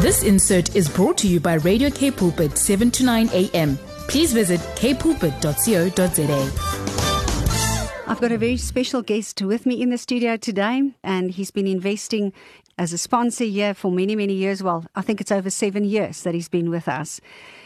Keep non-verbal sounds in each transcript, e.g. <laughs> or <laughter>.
This insert is brought to you by Radio K Pulpit 7 to 9 a.m. Please visit kpulpit.co.za. I've got a very special guest with me in the studio today, and he's been investing as a sponsor here for many, many years. Well, I think it's over seven years that he's been with us.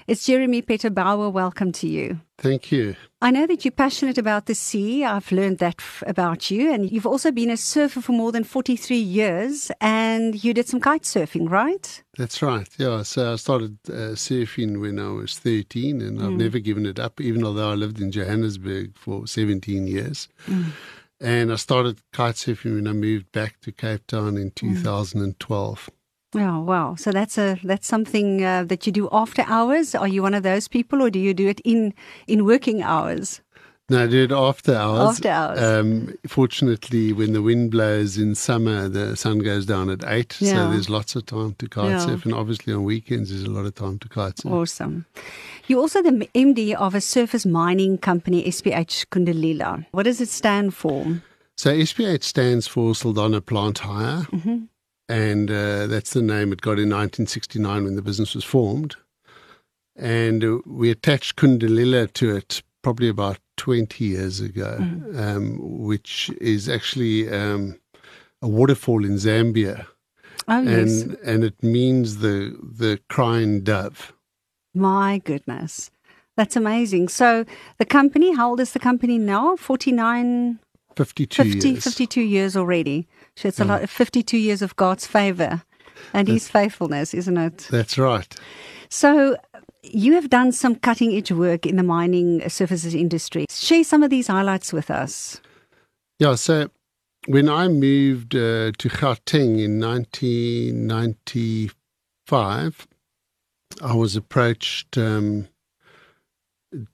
It's Jeremy Peter Bauer. Welcome to you. Thank you. I know that you're passionate about the sea. I've learned that f- about you. And you've also been a surfer for more than 43 years, and you did some kite surfing, right? That's right. Yeah. So I started uh, surfing when I was 13, and I've mm. never given it up, even although I lived in Johannesburg for 17 years. Mm. And I started kite surfing when I moved back to Cape Town in mm. 2012. Oh wow! So that's a that's something uh, that you do after hours. Are you one of those people, or do you do it in in working hours? No, I do it after hours. After hours. Um, fortunately, when the wind blows in summer, the sun goes down at eight, Yeah. so there's lots of time to kite Yeah. surf. And obviously, on weekends, there's a lot of time to kite surf. Awesome. You're also the MD of a surface mining company, SPH Kundalila. What does it stand for? So SPH stands for Saldanha Plant Hire, and uh, that's the name it got in 1969 when the business was formed. And uh, we attached Kundalila to it probably about 20 years ago, um, which is actually um, a waterfall in Zambia, Oh yes, and and it means the the crying dove. my goodness, that's amazing. So the company, how old is the company now? 49, 52 50, years. 52 years already. So it's a lot, 52 years of God's favor and His faithfulness, isn't it? That's right. So, you have done some cutting edge work in the mining services industry. Share some of these highlights with us. Yeah, so when I moved uh, to Gauteng in 1995, I was approached um,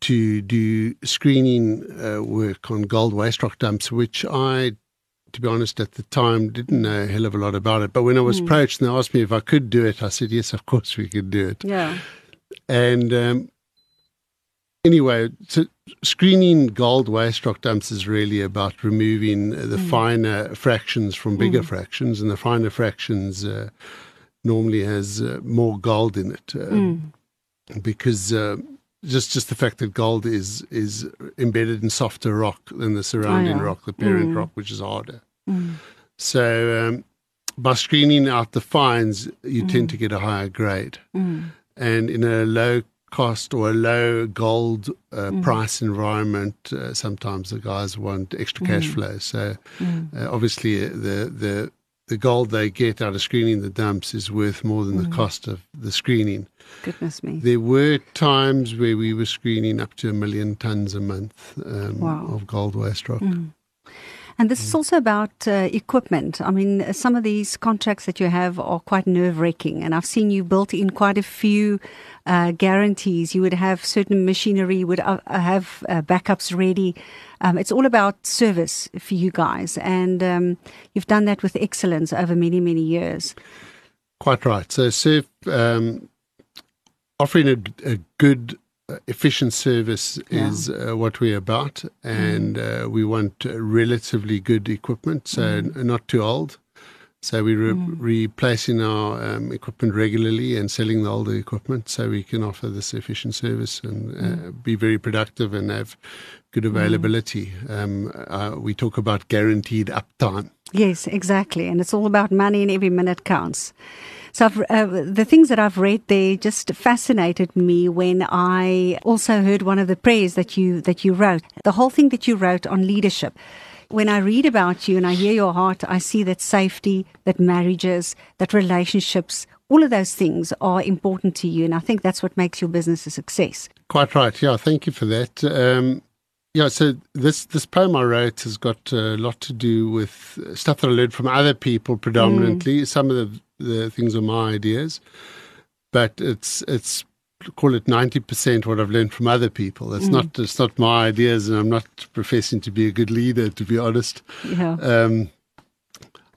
to do screening uh, work on gold waste rock dumps, which I, to be honest, at the time didn't know a hell of a lot about it. But when I was approached and they asked me if I could do it, I said, yes, of course we could do it. Yeah. And um, anyway, so screening gold waste rock dumps is really about removing uh, the finer fractions from bigger fractions, and the finer fractions uh, normally has uh, more gold in it uh, because. Just, just the fact that gold is is embedded in softer rock than the surrounding yeah. rock, the parent rock, which is harder. So, um, by screening out the fines, you tend to get a higher grade. And in a low cost or a low gold uh, price environment, uh, sometimes the guys want extra cash flow. So uh, obviously, uh, the the the gold they get out of screening the dumps is worth more than the cost of the screening. Goodness me. There were times where we were screening up to a million tons a month um, Wow. of gold waste rock. And this is also about uh, equipment. I mean, some of these contracts that you have are quite nerve wracking. And I've seen you built in quite a few uh, guarantees. You would have certain machinery, you would uh, have uh, backups ready. Um, it's all about service for you guys. And um, you've done that with excellence over many, many years. Quite right. So, Surf um, offering a, a good, uh, efficient service Yeah. is uh, what we're about, and uh, we want uh, relatively good equipment, so n- not too old. So we're re- replacing our um, equipment regularly and selling the older equipment, so we can offer this efficient service and uh, be very productive and have good availability. Um, uh, we talk about guaranteed uptime. Yes, exactly. And it's all about money and every minute counts. So uh, the things that I've read there just fascinated me when I also heard one of the prayers that you that you wrote. The whole thing that you wrote on leadership. When I read about you and I hear your heart, I see that safety, that marriages, that relationships, all of those things are important to you. And I think that's what makes your business a success. Quite right. Yeah, thank you for that. Um, yeah, so this this poem I wrote has got a lot to do with stuff that I learned from other people predominantly. Mm. Some of the the things are my ideas, but it's it's call it ninety percent what I've learned from other people. It's mm. not it's not my ideas, and I'm not professing to be a good leader, to be honest. Yeah. Um,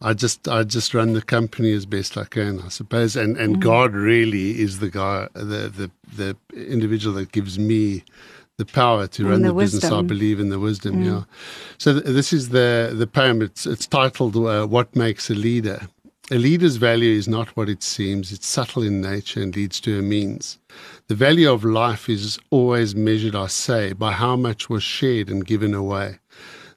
I just I just run the company as best I can, I suppose, and and mm. God really is the guy, the the the individual that gives me the power to And run the the, business. I believe in the wisdom. Yeah. So th- this is the the poem. It's it's titled uh, "What Makes a Leader," A leader's value is not what it seems, it's subtle in nature and leads to a means. The value of life is always measured, I say, by how much was shared and given away.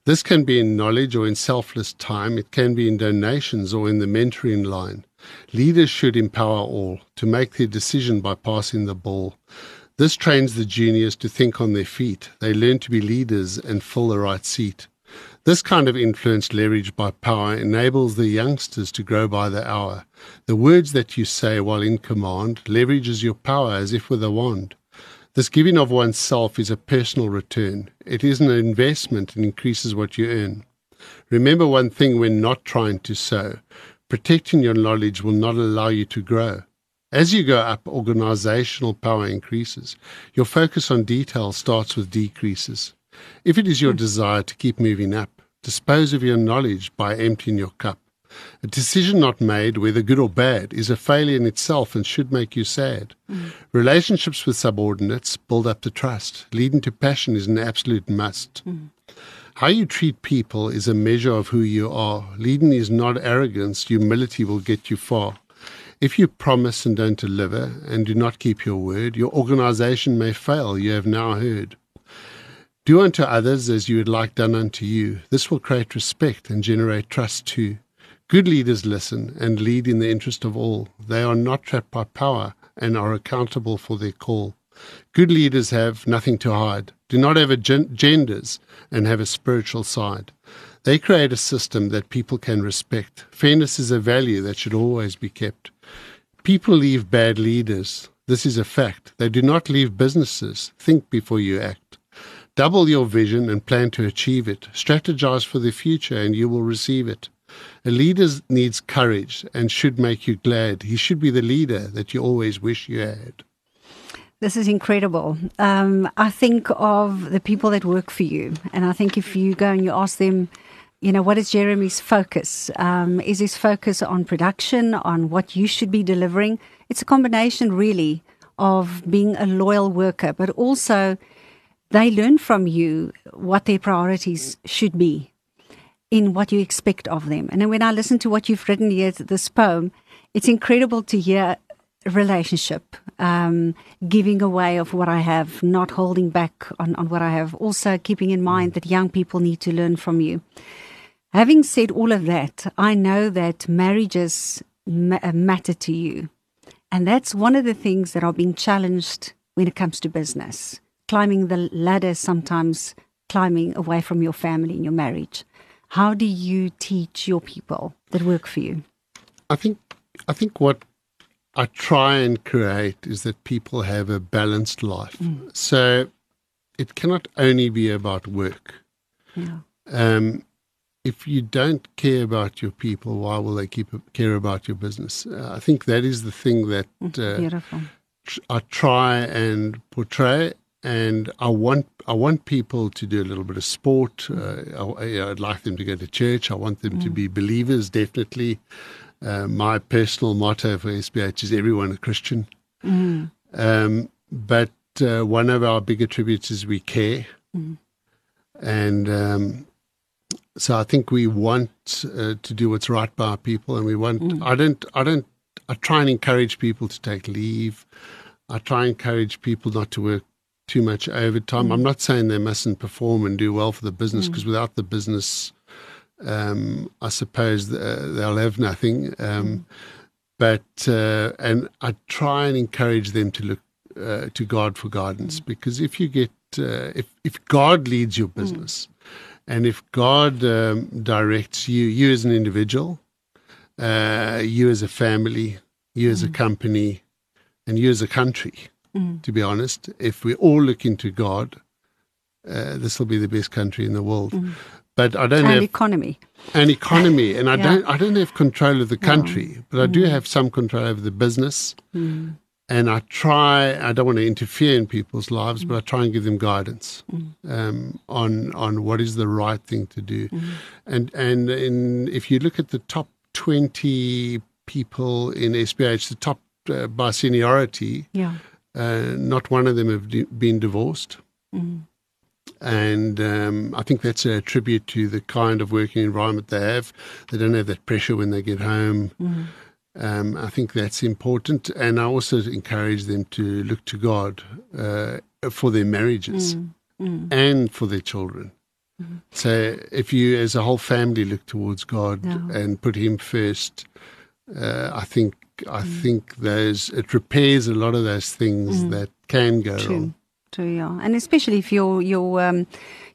This can be in knowledge or in selfless time, it can be in donations or in the mentoring line. Leaders should empower all to make their decision by passing the ball. This trains the juniors to think on their feet. They learn to be leaders and fill the right seat. This kind of influence leveraged by power enables the youngsters to grow by the hour. The words that you say while in command leverages your power as if with a wand. This giving of oneself is a personal return. It is an investment and increases what you earn. Remember one thing when not trying to sow. Protecting your knowledge will not allow you to grow. As you go up, organizational power increases. Your focus on detail starts with decreases. If it is your desire to keep moving up, dispose of your knowledge by emptying your cup. A decision not made, whether good or bad, is a failure in itself and should make you sad. Mm. Relationships with subordinates build up the trust. Leading to passion is an absolute must. Mm. How you treat people is a measure of who you are. Leading is not arrogance, humility will get you far. If you promise and don't deliver and do not keep your word, your organization may fail, you have now heard. Do unto others as you would like done unto you. This will create respect and generate trust too. Good leaders listen and lead in the interest of all. They are not trapped by power and are accountable for their call. Good leaders have nothing to hide, do not have agendas, and have a spiritual side. They create a system that people can respect. Fairness is a value that should always be kept. People leave bad leaders. This is a fact. They do not leave businesses. Think before you act. Double your vision and plan to achieve it. Strategize for the future and you will receive it. A leader needs courage and should make you glad. He should be the leader that you always wish you had. This is incredible. Um, I think of the people that work for you, and I think if you go and you ask them, you know, what is Jeremy's focus? Um, is his focus on production, on what you should be delivering? It's a combination, really, of being a loyal worker, but also they learn from you what their priorities should be in what you expect of them. And then when I listen to what you've written here, this poem, it's incredible to hear relationship, um, giving away of what I have, not holding back on, on what I have, also keeping in mind that young people need to learn from you. Having said all of that, I know that marriages ma- uh, matter to you. And that's one of the things that are being challenged when it comes to business. Climbing the ladder, sometimes climbing away from your family and your marriage. How do you teach your people that work for you? I think I think what I try and create is that people have a balanced life. Mm. So it cannot only be about work. Yeah. Um, if you don't care about your people, why will they keep care about your business? Uh, I think that is the thing that mm, uh, I try and portray, and I want I want people to do a little bit of sport. Uh, I, would like them to go to church. I want them mm. to be believers, definitely. Uh, my personal motto for SPH is everyone a Christian. Mm. Um, but uh, one of our big attributes is we care. Mm. And um, so I think we want uh, to do what's right by our people. And we want, mm. I don't, I don't, I try and encourage people to take leave. I try and encourage people not to work too much overtime. I'm mm. not saying they mustn't perform and do well for the business because mm. without the business, um, I suppose uh, they'll have nothing. Um, but uh, and I try and encourage them to look uh, to God for guidance mm. because if you get uh, if if God leads your mm. business, mm. And if God um, directs you, you as an individual, uh, you as a family, you as a mm. company, and you as a country. Mm. To be honest, if we all look into God, uh, this will be the best country in the world. Mm but I don't and have economy. And economy, <laughs> and I yeah. don't I don't have control of the country, no. but I mm. do have some control over the business. And I try. I don't want to interfere in people's lives, mm. but I try and give them guidance mm. um, on on what is the right thing to do. Mm. And and in, if you look at the top twenty people in SPH, the top uh, by seniority, yeah. Uh, not one of them have been divorced. Mm. and um, I think that's a tribute to the kind of working environment they have. They don't have that pressure when they get home. Mm. Um, I think that's important, and I also encourage them to look to God uh, for their marriages mm. Mm. and for their children. Mm-hmm. So, if you, as a whole family, look towards God and put Him first, uh, I think I mm. think those it repairs a lot of those things mm. that can go True. wrong. True, yeah, and especially if your your um,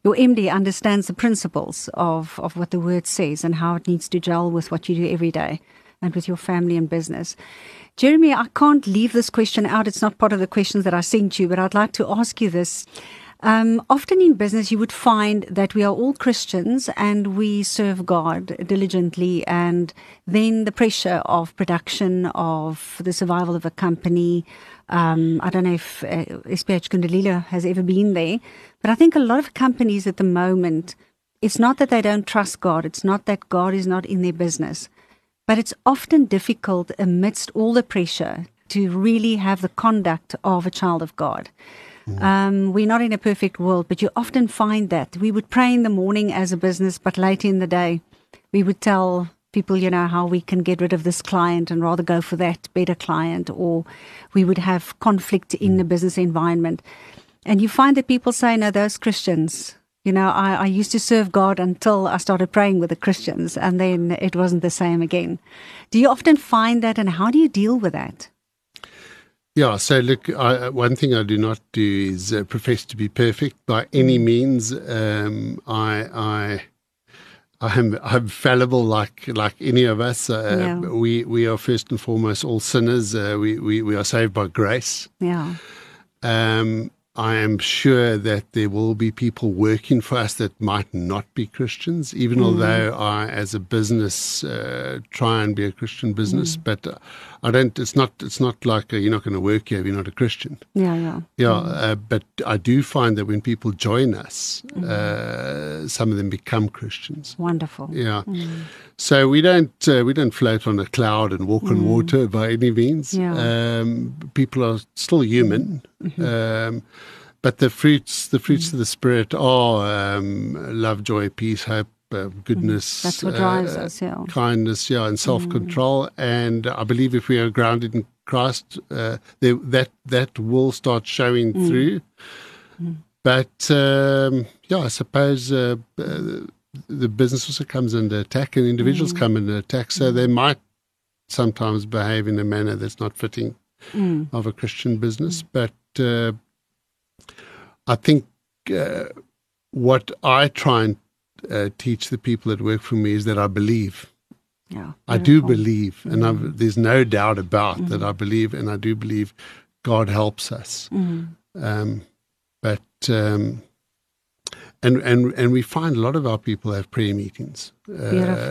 your MD understands the principles of of what the word says and how it needs to gel with what you do every day and with your family and business. Jeremy, I can't leave this question out. It's not part of the questions that I sent you, but I'd like to ask you this. Um, often in business, you would find that we are all Christians and we serve God diligently, and then the pressure of production, of the survival of a company. Um, I don't know if uh, SPH Kundalila has ever been there, but I think a lot of companies at the moment, it's not that they don't trust God, it's not that God is not in their business, but it's often difficult amidst all the pressure to really have the conduct of a child of God. Mm. Um, we're not in a perfect world, but you often find that we would pray in the morning as a business, but later in the day, we would tell people, you know, how we can get rid of this client and rather go for that better client, or we would have conflict in the business environment. And you find that people say, no, those Christians, you know, I, I used to serve God until I started praying with the Christians, and then it wasn't the same again. Do you often find that, and how do you deal with that? Yeah, so look, I, one thing I do not do is uh, profess to be perfect by any mm. means. Um, I, I, I'm, I'm fallible like like any of us. Uh, yeah. We we are first and foremost all sinners. Uh, we, we we are saved by grace. Yeah. Um, I am sure that there will be people working for us that might not be Christians, even mm. although I, as a business, uh, try and be a Christian business. Mm. But uh, I don't. It's not. It's not like uh, you're not going to work here if you're not a Christian. Yeah, yeah, yeah. Mm. Uh, but I do find that when people join us, mm. uh, some of them become Christians. Wonderful. Yeah. Mm. So we don't uh, we don't float on a cloud and walk on water by any means. Yeah. Um, people are still human. Mm-hmm. Um, but the fruits, the fruits mm. of the spirit are um, love, joy, peace, hope, uh, goodness. That's what drives uh, us, yeah. Kindness, yeah, and self control. Mm. And I believe if we are grounded in Christ, uh, they, that that will start showing mm. through. Mm. But um, yeah, I suppose uh, uh, the business also comes under attack, and individuals mm. come under attack. So they might sometimes behave in a manner that's not fitting of a Christian business, but uh, I think uh, what I try and uh, teach the people that work for me is that I believe. Yeah, I do believe, and mm. there's no doubt about mm. that. I believe, and I do believe God helps us. Mm. Um, but um, and and and we find a lot of our people have prayer meetings uh,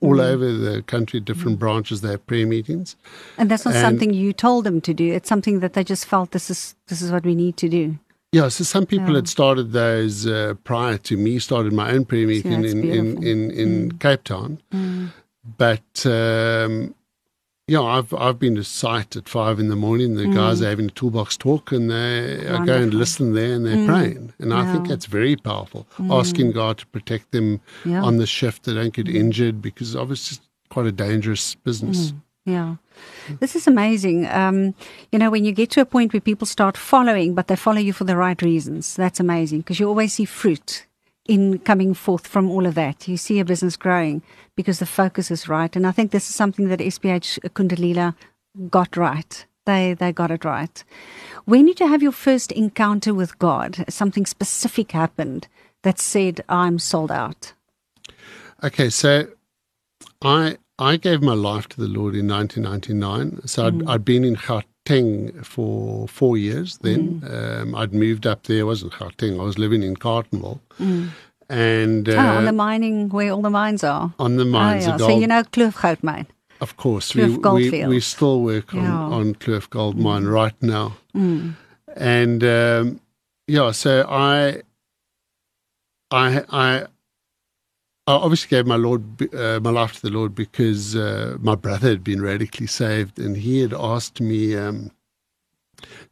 all mm. over the country. Different mm. branches they have prayer meetings, and that's not and something you told them to do. It's something that they just felt this is this is what we need to do. Yeah, so some people yeah. had started those uh, prior to me. Started my own prayer meeting in, in, in in mm. Cape Town, mm. but um, yeah, I've I've been to site at five in the morning. The mm. guys are having a toolbox talk, and they Wonderful. are going to listen there, and they're mm. praying. And yeah. I think that's very powerful. Mm. Asking God to protect them yeah. on the shift, they don't get mm. injured, because obviously it's quite a dangerous business. Mm. Yeah. This is amazing. Um, you know, when you get to a point where people start following, but they follow you for the right reasons, that's amazing because you always see fruit in coming forth from all of that. You see a business growing because the focus is right. And I think this is something that SPH Kundalila got right. They, they got it right. When did you have your first encounter with God? Something specific happened that said, I'm sold out. Okay, so I I gave my life to the Lord in 1999. So I'd, mm. I'd been in Gauteng for four years then. Mm. Um, I'd moved up there. I wasn't Gauteng. I was living in Carltonville. Mm. And uh, oh, on the mining where all the mines are. On the mines. Oh, yeah. So you know Kloof Gold Mine. Of course, we, we, we still work on, yeah. on Kloof Gold mm. Mine right now. Mm. And um, yeah, so I, I, I, I obviously gave my Lord uh, my life to the Lord because uh, my brother had been radically saved, and he had asked me. Um,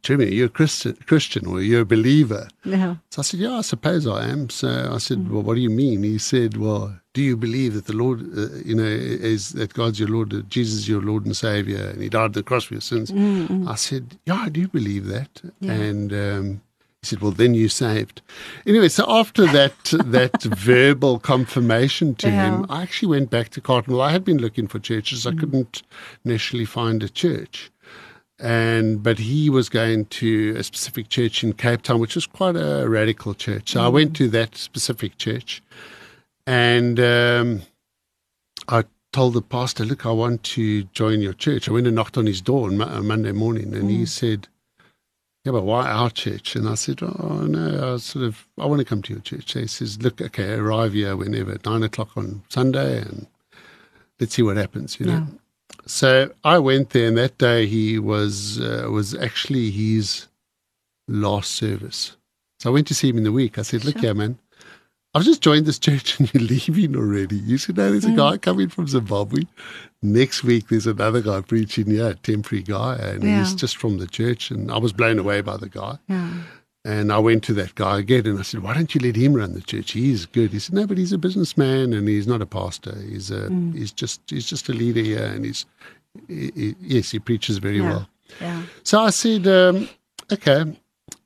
Jimmy, you're a Christian, Christian or you're a believer. Yeah. So I said, Yeah, I suppose I am. So I said, Well, what do you mean? He said, Well, do you believe that the Lord, uh, you know, is that God's your Lord, that Jesus is your Lord and Savior, and He died on the cross for your sins? I said, Yeah, I do believe that. And um, he said, "Well, then you saved." Anyway, so after that that <laughs> verbal confirmation to Yeah. him, I actually went back to Carltonville. I had been looking for churches. I mm. couldn't initially find a church, and but he was going to a specific church in Cape Town, which was quite a radical church. So I mm. went to that specific church, and um, I told the pastor, "Look, I want to join your church." I went and knocked on his door on on uh, Monday morning, and he mm. said yeah, but why our church? And I said, oh, no, I sort of, I want to come to your church. So he says, look, okay, arrive here whenever, nine o'clock on Sunday, and let's see what happens, you know. Yeah. So I went there, and that day he was, uh, was actually his last service. So I went to see him in the week. I said, look here, man, I've just joined this church and you're leaving already. You said, no, there's a guy coming from Zimbabwe. Next week, there's another guy preaching here, a temporary guy, and Yeah. he's just from the church. And I was blown away by the guy. Yeah. And I went to that guy again and I said, Why don't you let him run the church? He's good. He said, No, but he's a businessman and he's not a pastor. He's a he's just he's just a leader here and he's he, he- yes, he preaches very Yeah. well. Yeah. So I said, um, okay.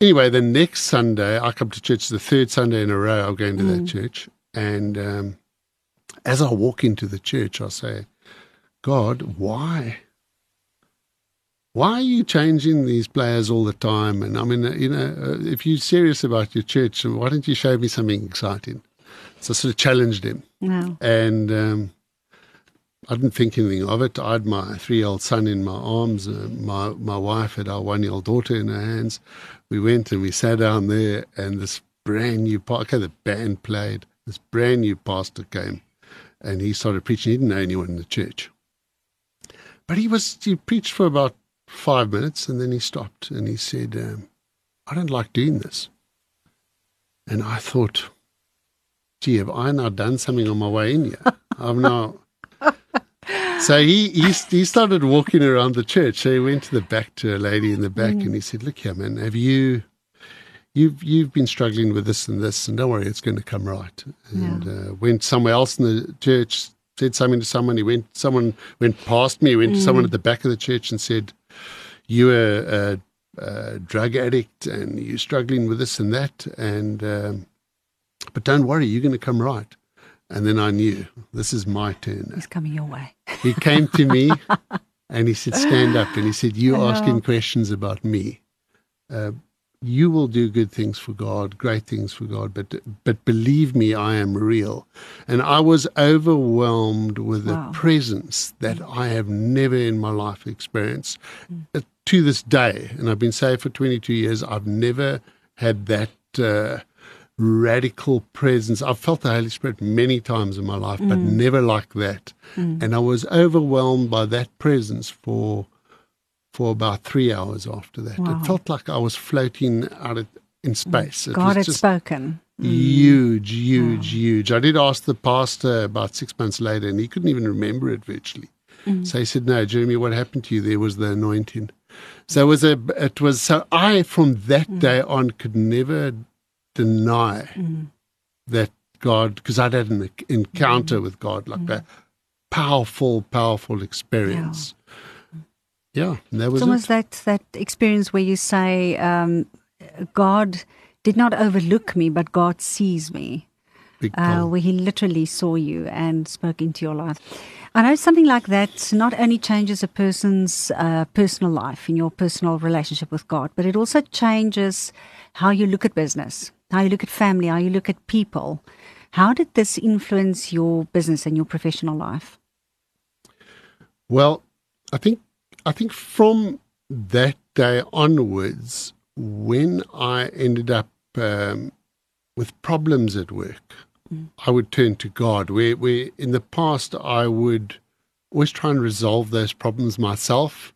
Anyway, the next Sunday I come to church, the third Sunday in a row I'm going to that church. And um, as I walk into the church, I say, God, why? Why are you changing these players all the time? And I mean, uh, you know, uh, if you're serious about your church, why don't you show me something exciting? So I sort of challenged him. No. And um, I didn't think anything of it. I had my three-year-old son in my arms. Uh, my my wife had our one-year-old daughter in her hands. We went and we sat down there, and this brand new pa- okay, the band played. This brand new pastor came, and he started preaching. He didn't know anyone in the church, but he was he preached for about five minutes, and then he stopped and he said, um, "I don't like doing this." And I thought, gee, have I now done something on my way in here? I've now. So he, he he started walking around the church. So he went to the back to a lady in the back, and he said, "Look here, man, have you you've you've been struggling with this and this, and don't worry, it's going to come right." And uh, went somewhere else in the church, said something to someone. He went, someone went past me, went to someone at the back of the church and said, "You're a, a, a drug addict, and you're struggling with this and that, and." Um, but don't worry, you're going to come right. And then I knew this is my turn. He's coming your way. He came to me <laughs> and he said, Stand up. And he said, You're asking questions about me. Uh, you will do good things for God, great things for God, but but believe me, I am real. And I was overwhelmed with Wow. a presence that I have never in my life experienced. Uh, to this day, and I've been saved for 22 years, I've never had that uh, radical presence. I've felt the Holy Spirit many times in my life, but mm. never like that. Mm. And I was overwhelmed by that presence for for about three hours after that. Wow. It felt like I was floating out of, in mm. space. It God had spoken. huge, huge, huge. I did ask the pastor about six months later, and he couldn't even remember it virtually. So he said, "No, Jeremy, what happened to you? There was the anointing." So it was a. It was so. I from that day on could never deny that God, because I'd had an encounter with God, like a powerful, powerful experience. Yeah, and that was It's almost it. that that experience where you say, um, "God did not overlook me, but God sees me." Uh, where he literally saw you and spoke into your life. I know something like that not only changes a person's uh, personal life in your personal relationship with God, but it also changes how you look at business, how you look at family, how you look at people. How did this influence your business and your professional life? Well, I think I think from that day onwards, when I ended up um, with problems at work, I would turn to God. Where, where in the past I would always try and resolve those problems myself,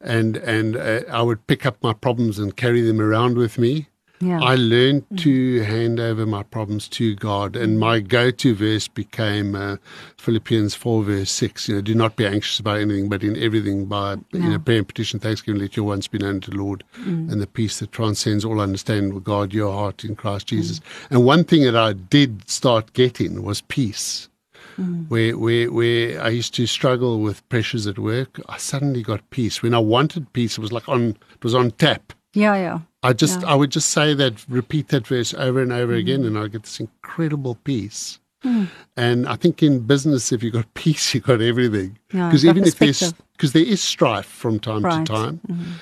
and and uh, I would pick up my problems and carry them around with me. Yeah. I learned to hand over my problems to God, and my go-to verse became uh, Philippians four verse six. You know, do not be anxious about anything, but in everything by you Yeah. know prayer and petition, thanksgiving, let your wants be known to the Lord, mm. and the peace that transcends all understanding will guard your heart in Christ mm. Jesus. And one thing that I did start getting was peace. Mm. Where, where, where I used to struggle with pressures at work, I suddenly got peace. When I wanted peace, it was like on, it was on tap. Yeah, yeah. I just Yeah. I would just say that repeat that verse over and over again mm. and I get this incredible peace. Mm. And I think in business if you've got <laughs> peace you've got everything. Yeah, Because got even if there's because there is strife from time Right. to time. Mm-hmm.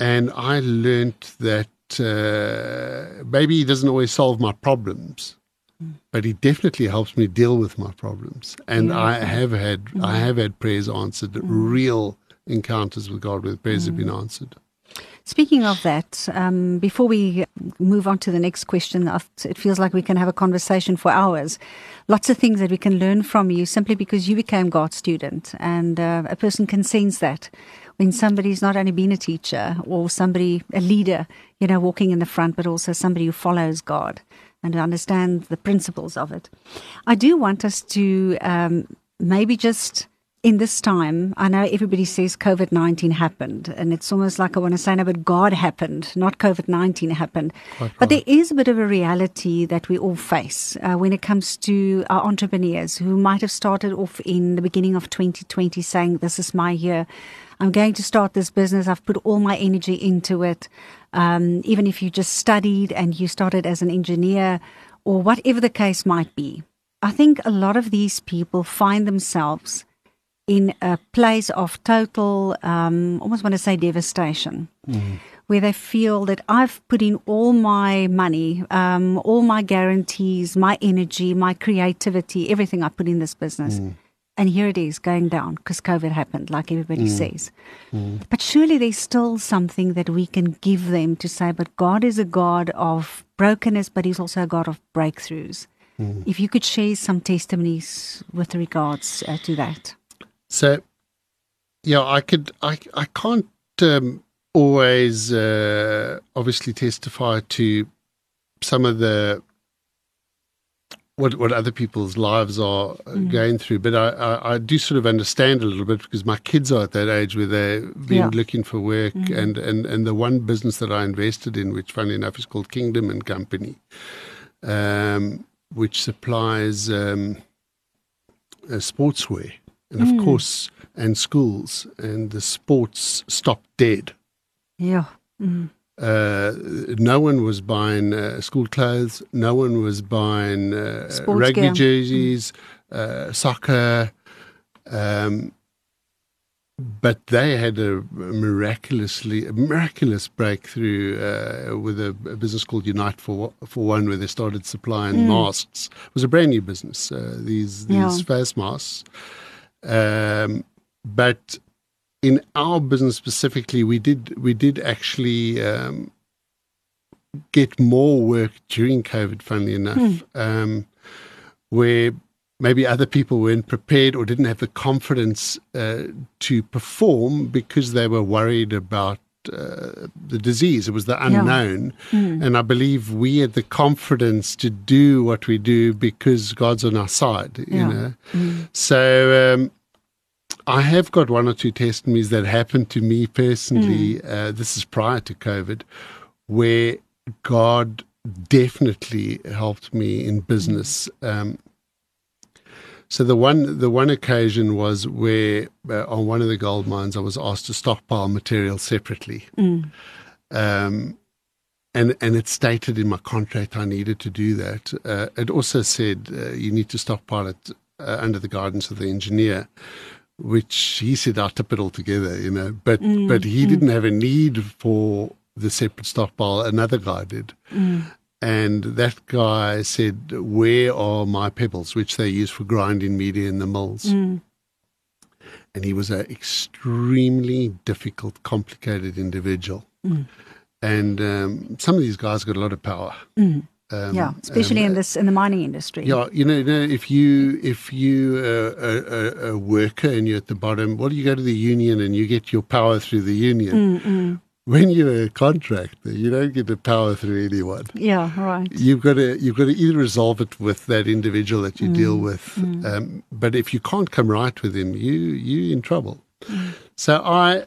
And I learnt that uh, maybe he doesn't always solve my problems. Mm. But he definitely helps me deal with my problems, and Yeah. I have had I mm-hmm. have had prayers answered, mm-hmm. real encounters with God where prayers have been answered. Speaking of that, um, before we move on to the next question, it feels like we can have a conversation for hours. Lots of things that we can learn from you simply because you became God's student. And uh, a person can sense that when somebody's not only been a teacher or somebody, a leader, you know, walking in the front, but also somebody who follows God and understand the principles of it. I do want us to um, maybe just in this time, I know everybody says COVID 19 happened, and it's almost like I want to say, no, but God happened, not COVID 19 happened. But there is a bit of a reality that we all face uh, when it comes to our entrepreneurs who might have started off in the beginning of 2020 saying, This is my year. I'm going to start this business. I've put all my energy into it. Um, even if you just studied and you started as an engineer or whatever the case might be. I think a lot of these people find themselves in a place of total, um, almost want to say devastation, where they feel that I've put in all my money, um, all my guarantees, my energy, my creativity, everything I put in this business. And here it is going down because COVID happened, like everybody says. But surely there's still something that we can give them to say, but God is a God of brokenness, but He's also a God of breakthroughs. If you could share some testimonies with regards uh, to that. So, yeah, I could, I, I can't um, always uh, obviously testify to some of the what what other people's lives are uh going through, but I, I, I do sort of understand a little bit because my kids are at that age where they've been Yeah. looking for work, and, and and the one business that I invested in, which funny enough is called Kingdom and Company, um, which supplies um, uh, sportswear, and of course, and schools, and the sports stopped dead. Yeah. Mm. Uh, no one was buying uh, school clothes. No one was buying uh, rugby gear. jerseys, uh, soccer. Um, but they had a miraculously a miraculous breakthrough uh, with a, a business called Unite for for One, where they started supplying masks. It was a brand new business. Uh, these these Yeah. face masks, um, but in our business specifically, we did we did actually um, get more work during COVID. Funnily enough, um, where maybe other people weren't prepared or didn't have the confidence uh, to perform because they were worried about. Uh, the disease. It was the unknown. And i believe we had the confidence to do what we do because god's on our side you Yeah. know. So um, I have got one or two testimonies that happened to me personally. Uh, this is prior to COVID, where God definitely helped me in business. Um, so the one the one occasion was where uh, on one of the gold mines I was asked to stockpile material separately. Um, and and it stated in my contract I needed to do that. Uh, it also said uh, you need to stockpile it uh, under the guidance of the engineer, which he said I tip it all together, you know. But but he didn't have a need for the separate stockpile. Another guy did, and that guy said, "Where are my pebbles, which they use for grinding media in the mills?" And he was an extremely difficult, complicated individual. And um, some of these guys got a lot of power. Um, yeah, especially um, in this in the mining industry. yeah, you know, you know, if you if you uh, a, a, a worker and you're at the bottom, well, you go to the union and you get your power through the union. When you're a contractor, you don't get the power through anyone. Yeah, right. You've got to you've got to either resolve it with that individual that you mm. deal with, mm. um, but if you can't come right with him, you you in trouble. Mm. So I,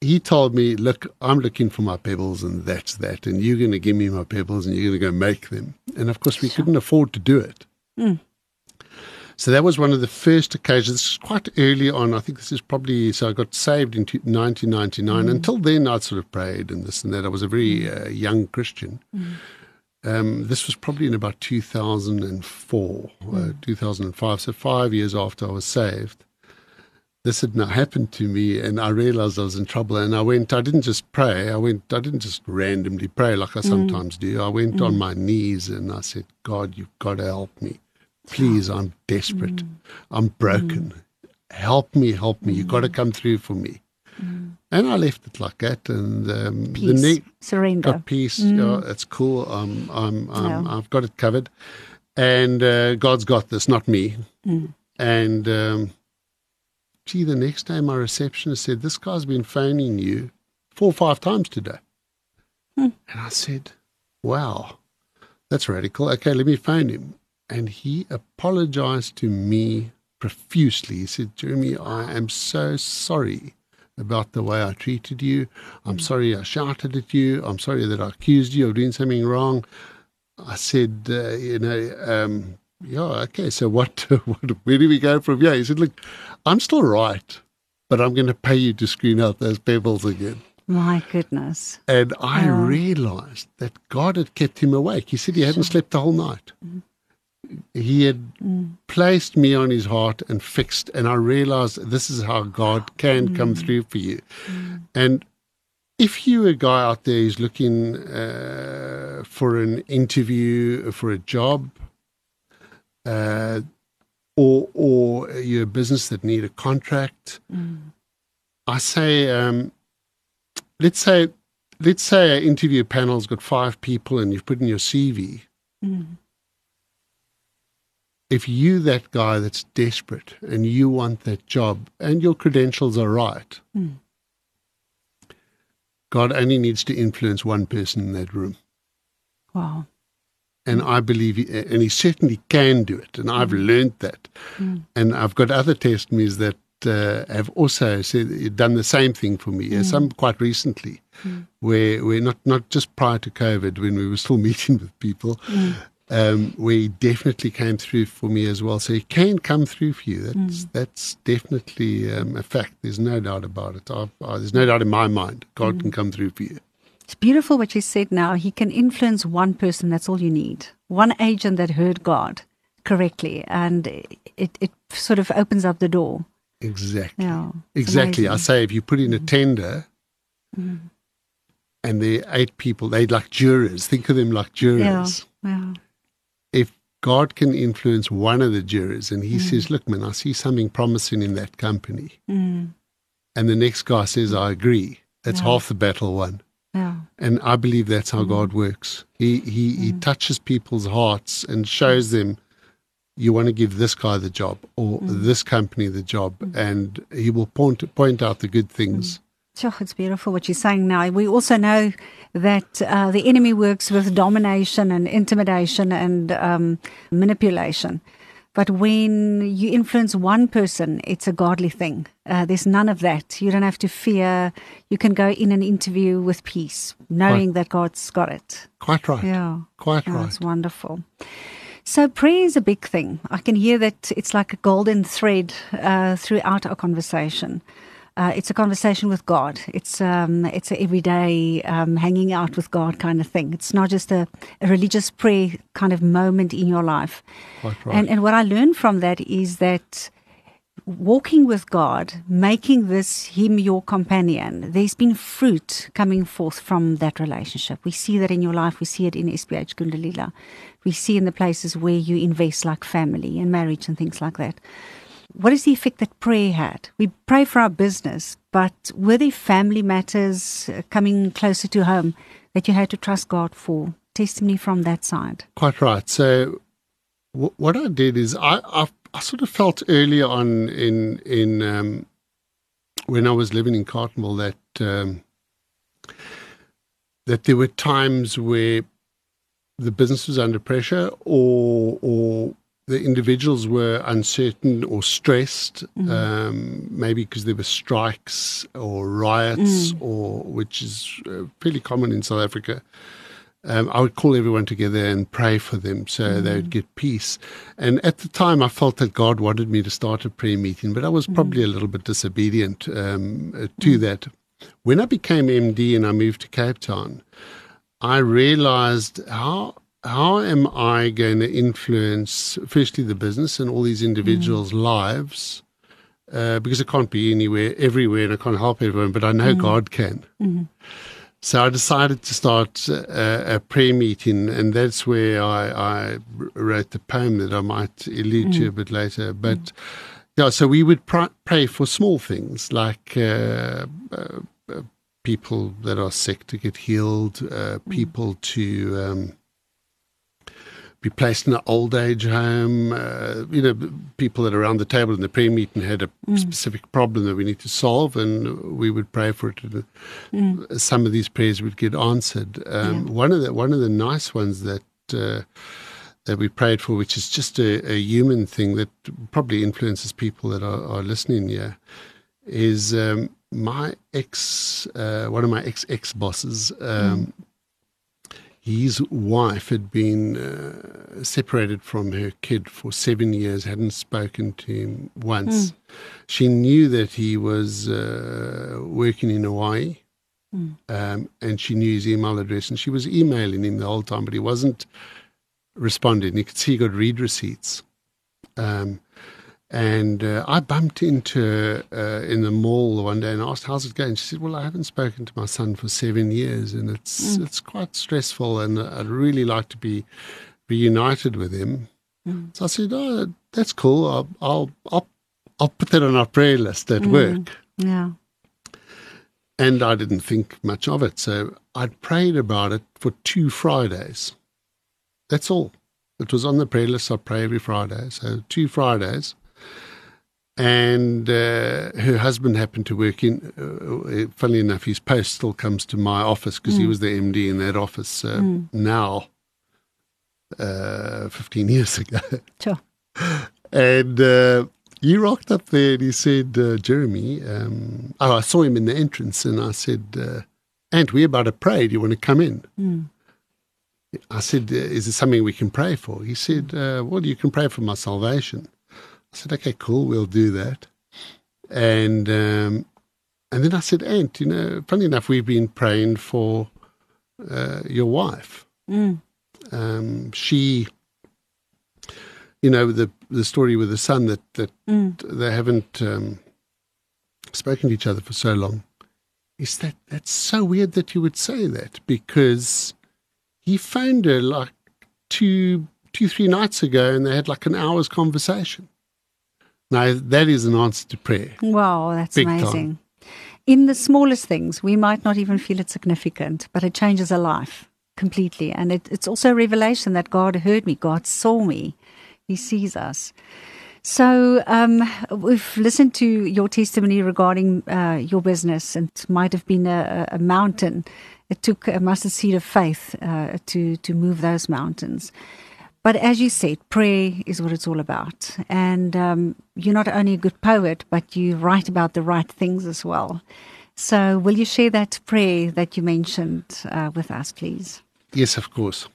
he told me, look, I'm looking for my pebbles, and that's that, and you're going to give me my pebbles, and you're going to go make them. And of course, we sure. couldn't afford to do it. So that was one of the first occasions. This is quite early on. I think this is probably so. I got saved in 1999. Mm. Until then, I'd sort of prayed and this and that. I was a very mm. uh, young Christian. Mm. Um, this was probably in about 2004, uh, mm. uh, 2005. So five years after I was saved, this had now happened to me, and I realized I was in trouble. And I went. I didn't just pray. I went. I didn't just randomly pray like I mm. sometimes do. I went on mm. my knees and I said, "God, you've got to help me." Please, I'm desperate. Mm. I'm broken. Mm. Help me, help me. You've got to come through for me. And I left it like that, and um, peace. the ne- surrender, got peace. Yeah, it's cool. I'm, I'm, I'm yeah. I've got it covered, and uh, God's got this, not me. Mm. And um, gee, the next day my receptionist said, "This guy's been phoning you four or five times today," mm. and I said, "Wow, that's radical. Okay, let me phone him." And he apologized to me profusely. He said, Jeremy, I am so sorry about the way I treated you. I'm mm. sorry I shouted at you. I'm sorry that I accused you of doing something wrong. I said, uh, you know, um, yeah, okay, so what, <laughs> what, where do we go from here? He said, look, I'm still right, but I'm going to pay you to screen out those pebbles again. My goodness. And I oh. realized that God had kept him awake. He said he hadn't slept the whole night. Mm he had mm. placed me on his heart and fixed, and I realized this is how God can mm. come through for you. Mm. And if you're a guy out there who's looking uh, for an interview, for a job, uh, or or you're a business that need a contract, mm. I say, um, let's say, let's say an interview panel's got five people, and you've put in your CV. If you that guy that's desperate and you want that job and your credentials are right, mm. God only needs to influence one person in that room. Wow. And I believe, he, and he certainly can do it. And I've mm. learned that. Mm. And I've got other testimonies that uh, have also said, done the same thing for me. Mm. Some quite recently, mm. where where not not just prior to COVID, when we were still <laughs> meeting with people, mm um, where he definitely came through for me as well. So he can come through for you. That's mm. that's definitely um, a fact. There's no doubt about it. I, there's no doubt in my mind. God mm. can come through for you. It's beautiful what you said. Now he can influence one person. That's all you need. One agent that heard God correctly, and it it sort of opens up the door. Exactly. Yeah, exactly. Amazing. I say if you put in a mm. tender. Mm. And there are eight people, they're like jurors. Think of them like jurors. Yeah, if God can influence one of the jurors and he mm. says, Look, man, I see something promising in that company. Mm. And the next guy says, I agree. That's yeah. half the battle won. Yeah. And I believe that's how mm. God works. He he, he mm. touches people's hearts and shows them you want to give this guy the job or mm. this company the job and he will point point out the good things Oh, it's beautiful what you're saying now. We also know that uh, the enemy works with domination and intimidation and um, manipulation. But when you influence one person, it's a godly thing. Uh, there's none of that. You don't have to fear. You can go in an interview with peace, knowing Quite. that God's got it. Quite right. Yeah. Quite yeah, right. It's wonderful. So prayer is a big thing. I can hear that it's like a golden thread uh, throughout our conversation. Uh, it's a conversation with God. It's um, it's an everyday um, hanging out with God kind of thing. It's not just a, a religious prayer kind of moment in your life. Right. And and what I learned from that is that walking with God, making this Him your companion, there's been fruit coming forth from that relationship. We see that in your life. We see it in SPH Kundalila. We see in the places where you invest, like family and marriage and things like that. What is the effect that prayer had? We pray for our business, but were there family matters uh, coming closer to home that you had to trust God for? Testimony from that side. Quite right. So, w- what I did is I, I, I sort of felt earlier on in in um, when I was living in Carltonville that um, that there were times where the business was under pressure or or the individuals were uncertain or stressed, mm. um, maybe because there were strikes or riots, mm. or which is uh, fairly common in South Africa. Um, I would call everyone together and pray for them so mm. they would get peace. And at the time, I felt that God wanted me to start a prayer meeting, but I was probably a little bit disobedient um, uh, to that. When I became MD and I moved to Cape Town, I realized how how am I going to influence, firstly, the business and all these individuals' mm. lives? Uh, because I can't be anywhere, everywhere, and I can't help everyone, but I know mm. God can. Mm. So I decided to start a, a, prayer meeting, and that's where I, I, wrote the poem that I might allude to a mm. bit later. But mm. yeah, so we would pr- pray for small things like uh, uh, uh people that are sick to get healed, uh, mm. people to um, be placed in an old age home. Uh, you know, people that are around the table in the prayer meeting had a mm. specific problem that we need to solve, and we would pray for it. And mm. Some of these prayers would get answered. Um, yeah. One of the one of the nice ones that. Uh, that we prayed for, which is just a, a, human thing that probably influences people that are, are listening here, is um, my ex, uh, one of my ex ex bosses, um, mm his wife had been uh, separated from her kid for seven years, hadn't spoken to him once. Mm. She knew that he was uh, working in Hawaii. Mm. Um, and she knew his email address, and she was emailing him the whole time, but he wasn't responding. You could see he got read receipts. Um, and uh, I bumped into her uh, in the mall one day and asked, "How's it going?" She said, "Well, I haven't spoken to my son for seven years, and it's mm. it's quite stressful, and I'd really like to be reunited with him." Mm. So I said, "Oh, that's cool. I'll I'll I'll, I'll put that on our prayer list at mm. work." Yeah. And I didn't think much of it, so I'd prayed about it for two Fridays. That's all. It was on the prayer list. I pray every Friday, so two Fridays and uh, her husband happened to work in. Uh, funnily enough, his post still comes to my office because mm. he was the MD in that office uh, mm. now, uh, 15 years <laughs> ago. Sure. And uh, he rocked up there and he said, uh, Jeremy, um, oh, I saw him in the entrance and I said, uh, Ant, we're about to pray. Do you want to come in? Mm. I said, Is there something we can pray for? He said, Well, you can pray for my salvation. I said, okay, cool, we'll do that. And um, and then I said, Ant, you know, funny enough, we've been praying for uh, your wife. Mm. Um, she, you know, the the story with the son that that mm. they haven't um, spoken to each other for so long. Is that that's so weird that you would say that because he phoned her like two two three nights ago and they had like an hour's conversation. Now, that is an answer to prayer. Wow, that's Big amazing. Time. In the smallest things, we might not even feel it significant, but it changes a life completely. And it, it's also a revelation that God heard me, God saw me, He sees us. So um, we've listened to your testimony regarding uh, your business, and it might have been a, a, mountain. It took a mustard seed of faith uh, to to move those mountains. But as you said, prayer is what it's all about. And um, you're not only a good poet, but you write about the right things as well. So, will you share that prayer that you mentioned uh, with us, please? Yes, of course.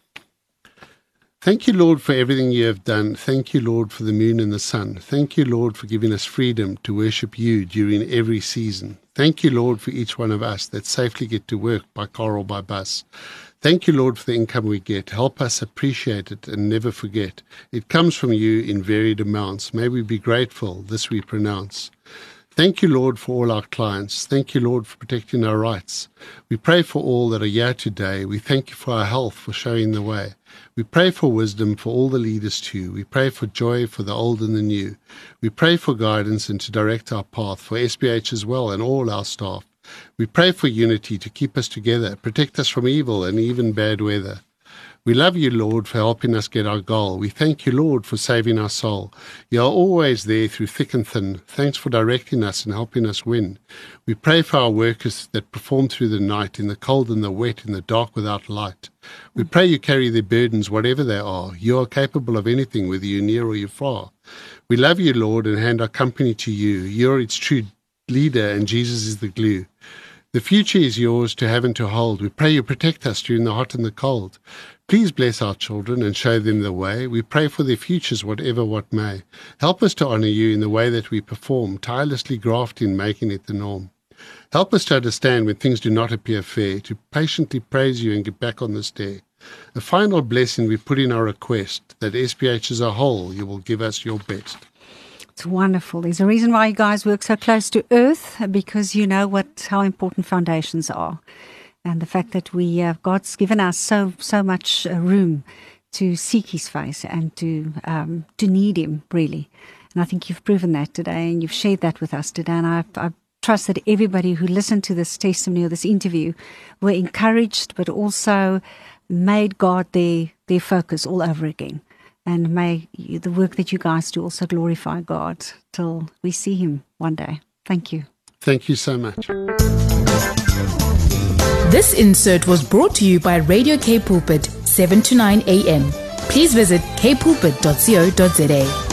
Thank you, Lord, for everything you have done. Thank you, Lord, for the moon and the sun. Thank you, Lord, for giving us freedom to worship you during every season. Thank you, Lord, for each one of us that safely get to work by car or by bus. Thank you, Lord, for the income we get. Help us appreciate it and never forget. It comes from you in varied amounts. May we be grateful. This we pronounce. Thank you, Lord, for all our clients. Thank you, Lord, for protecting our rights. We pray for all that are here today. We thank you for our health, for showing the way. We pray for wisdom for all the leaders too. We pray for joy for the old and the new. We pray for guidance and to direct our path for SPH as well and all our staff. We pray for unity to keep us together, protect us from evil and even bad weather. We love you, Lord, for helping us get our goal. We thank you, Lord, for saving our soul. You are always there through thick and thin. Thanks for directing us and helping us win. We pray for our workers that perform through the night, in the cold and the wet, in the dark without light. We pray you carry their burdens, whatever they are. You are capable of anything, whether you're near or you're far. We love you, Lord, and hand our company to you. You're its true leader, and Jesus is the glue. The future is yours to have and to hold. We pray you protect us during the hot and the cold. Please bless our children and show them the way. We pray for their futures, whatever what may. Help us to honor you in the way that we perform, tirelessly grafting, making it the norm. Help us to understand when things do not appear fair, to patiently praise you and get back on the stair. A final blessing we put in our request that SPH as a whole, you will give us your best. It's wonderful. There's a reason why you guys work so close to Earth because you know what how important foundations are, and the fact that we uh, God's given us so so much uh, room to seek His face and to um, to need Him really. And I think you've proven that today, and you've shared that with us today. And I, I trust that everybody who listened to this testimony or this interview were encouraged, but also made God their their focus all over again. And may you, the work that you guys do also glorify God till we see Him one day. Thank you. Thank you so much. This insert was brought to you by Radio K Pulpit, 7 to 9 a.m. Please visit kpulpit.co.za.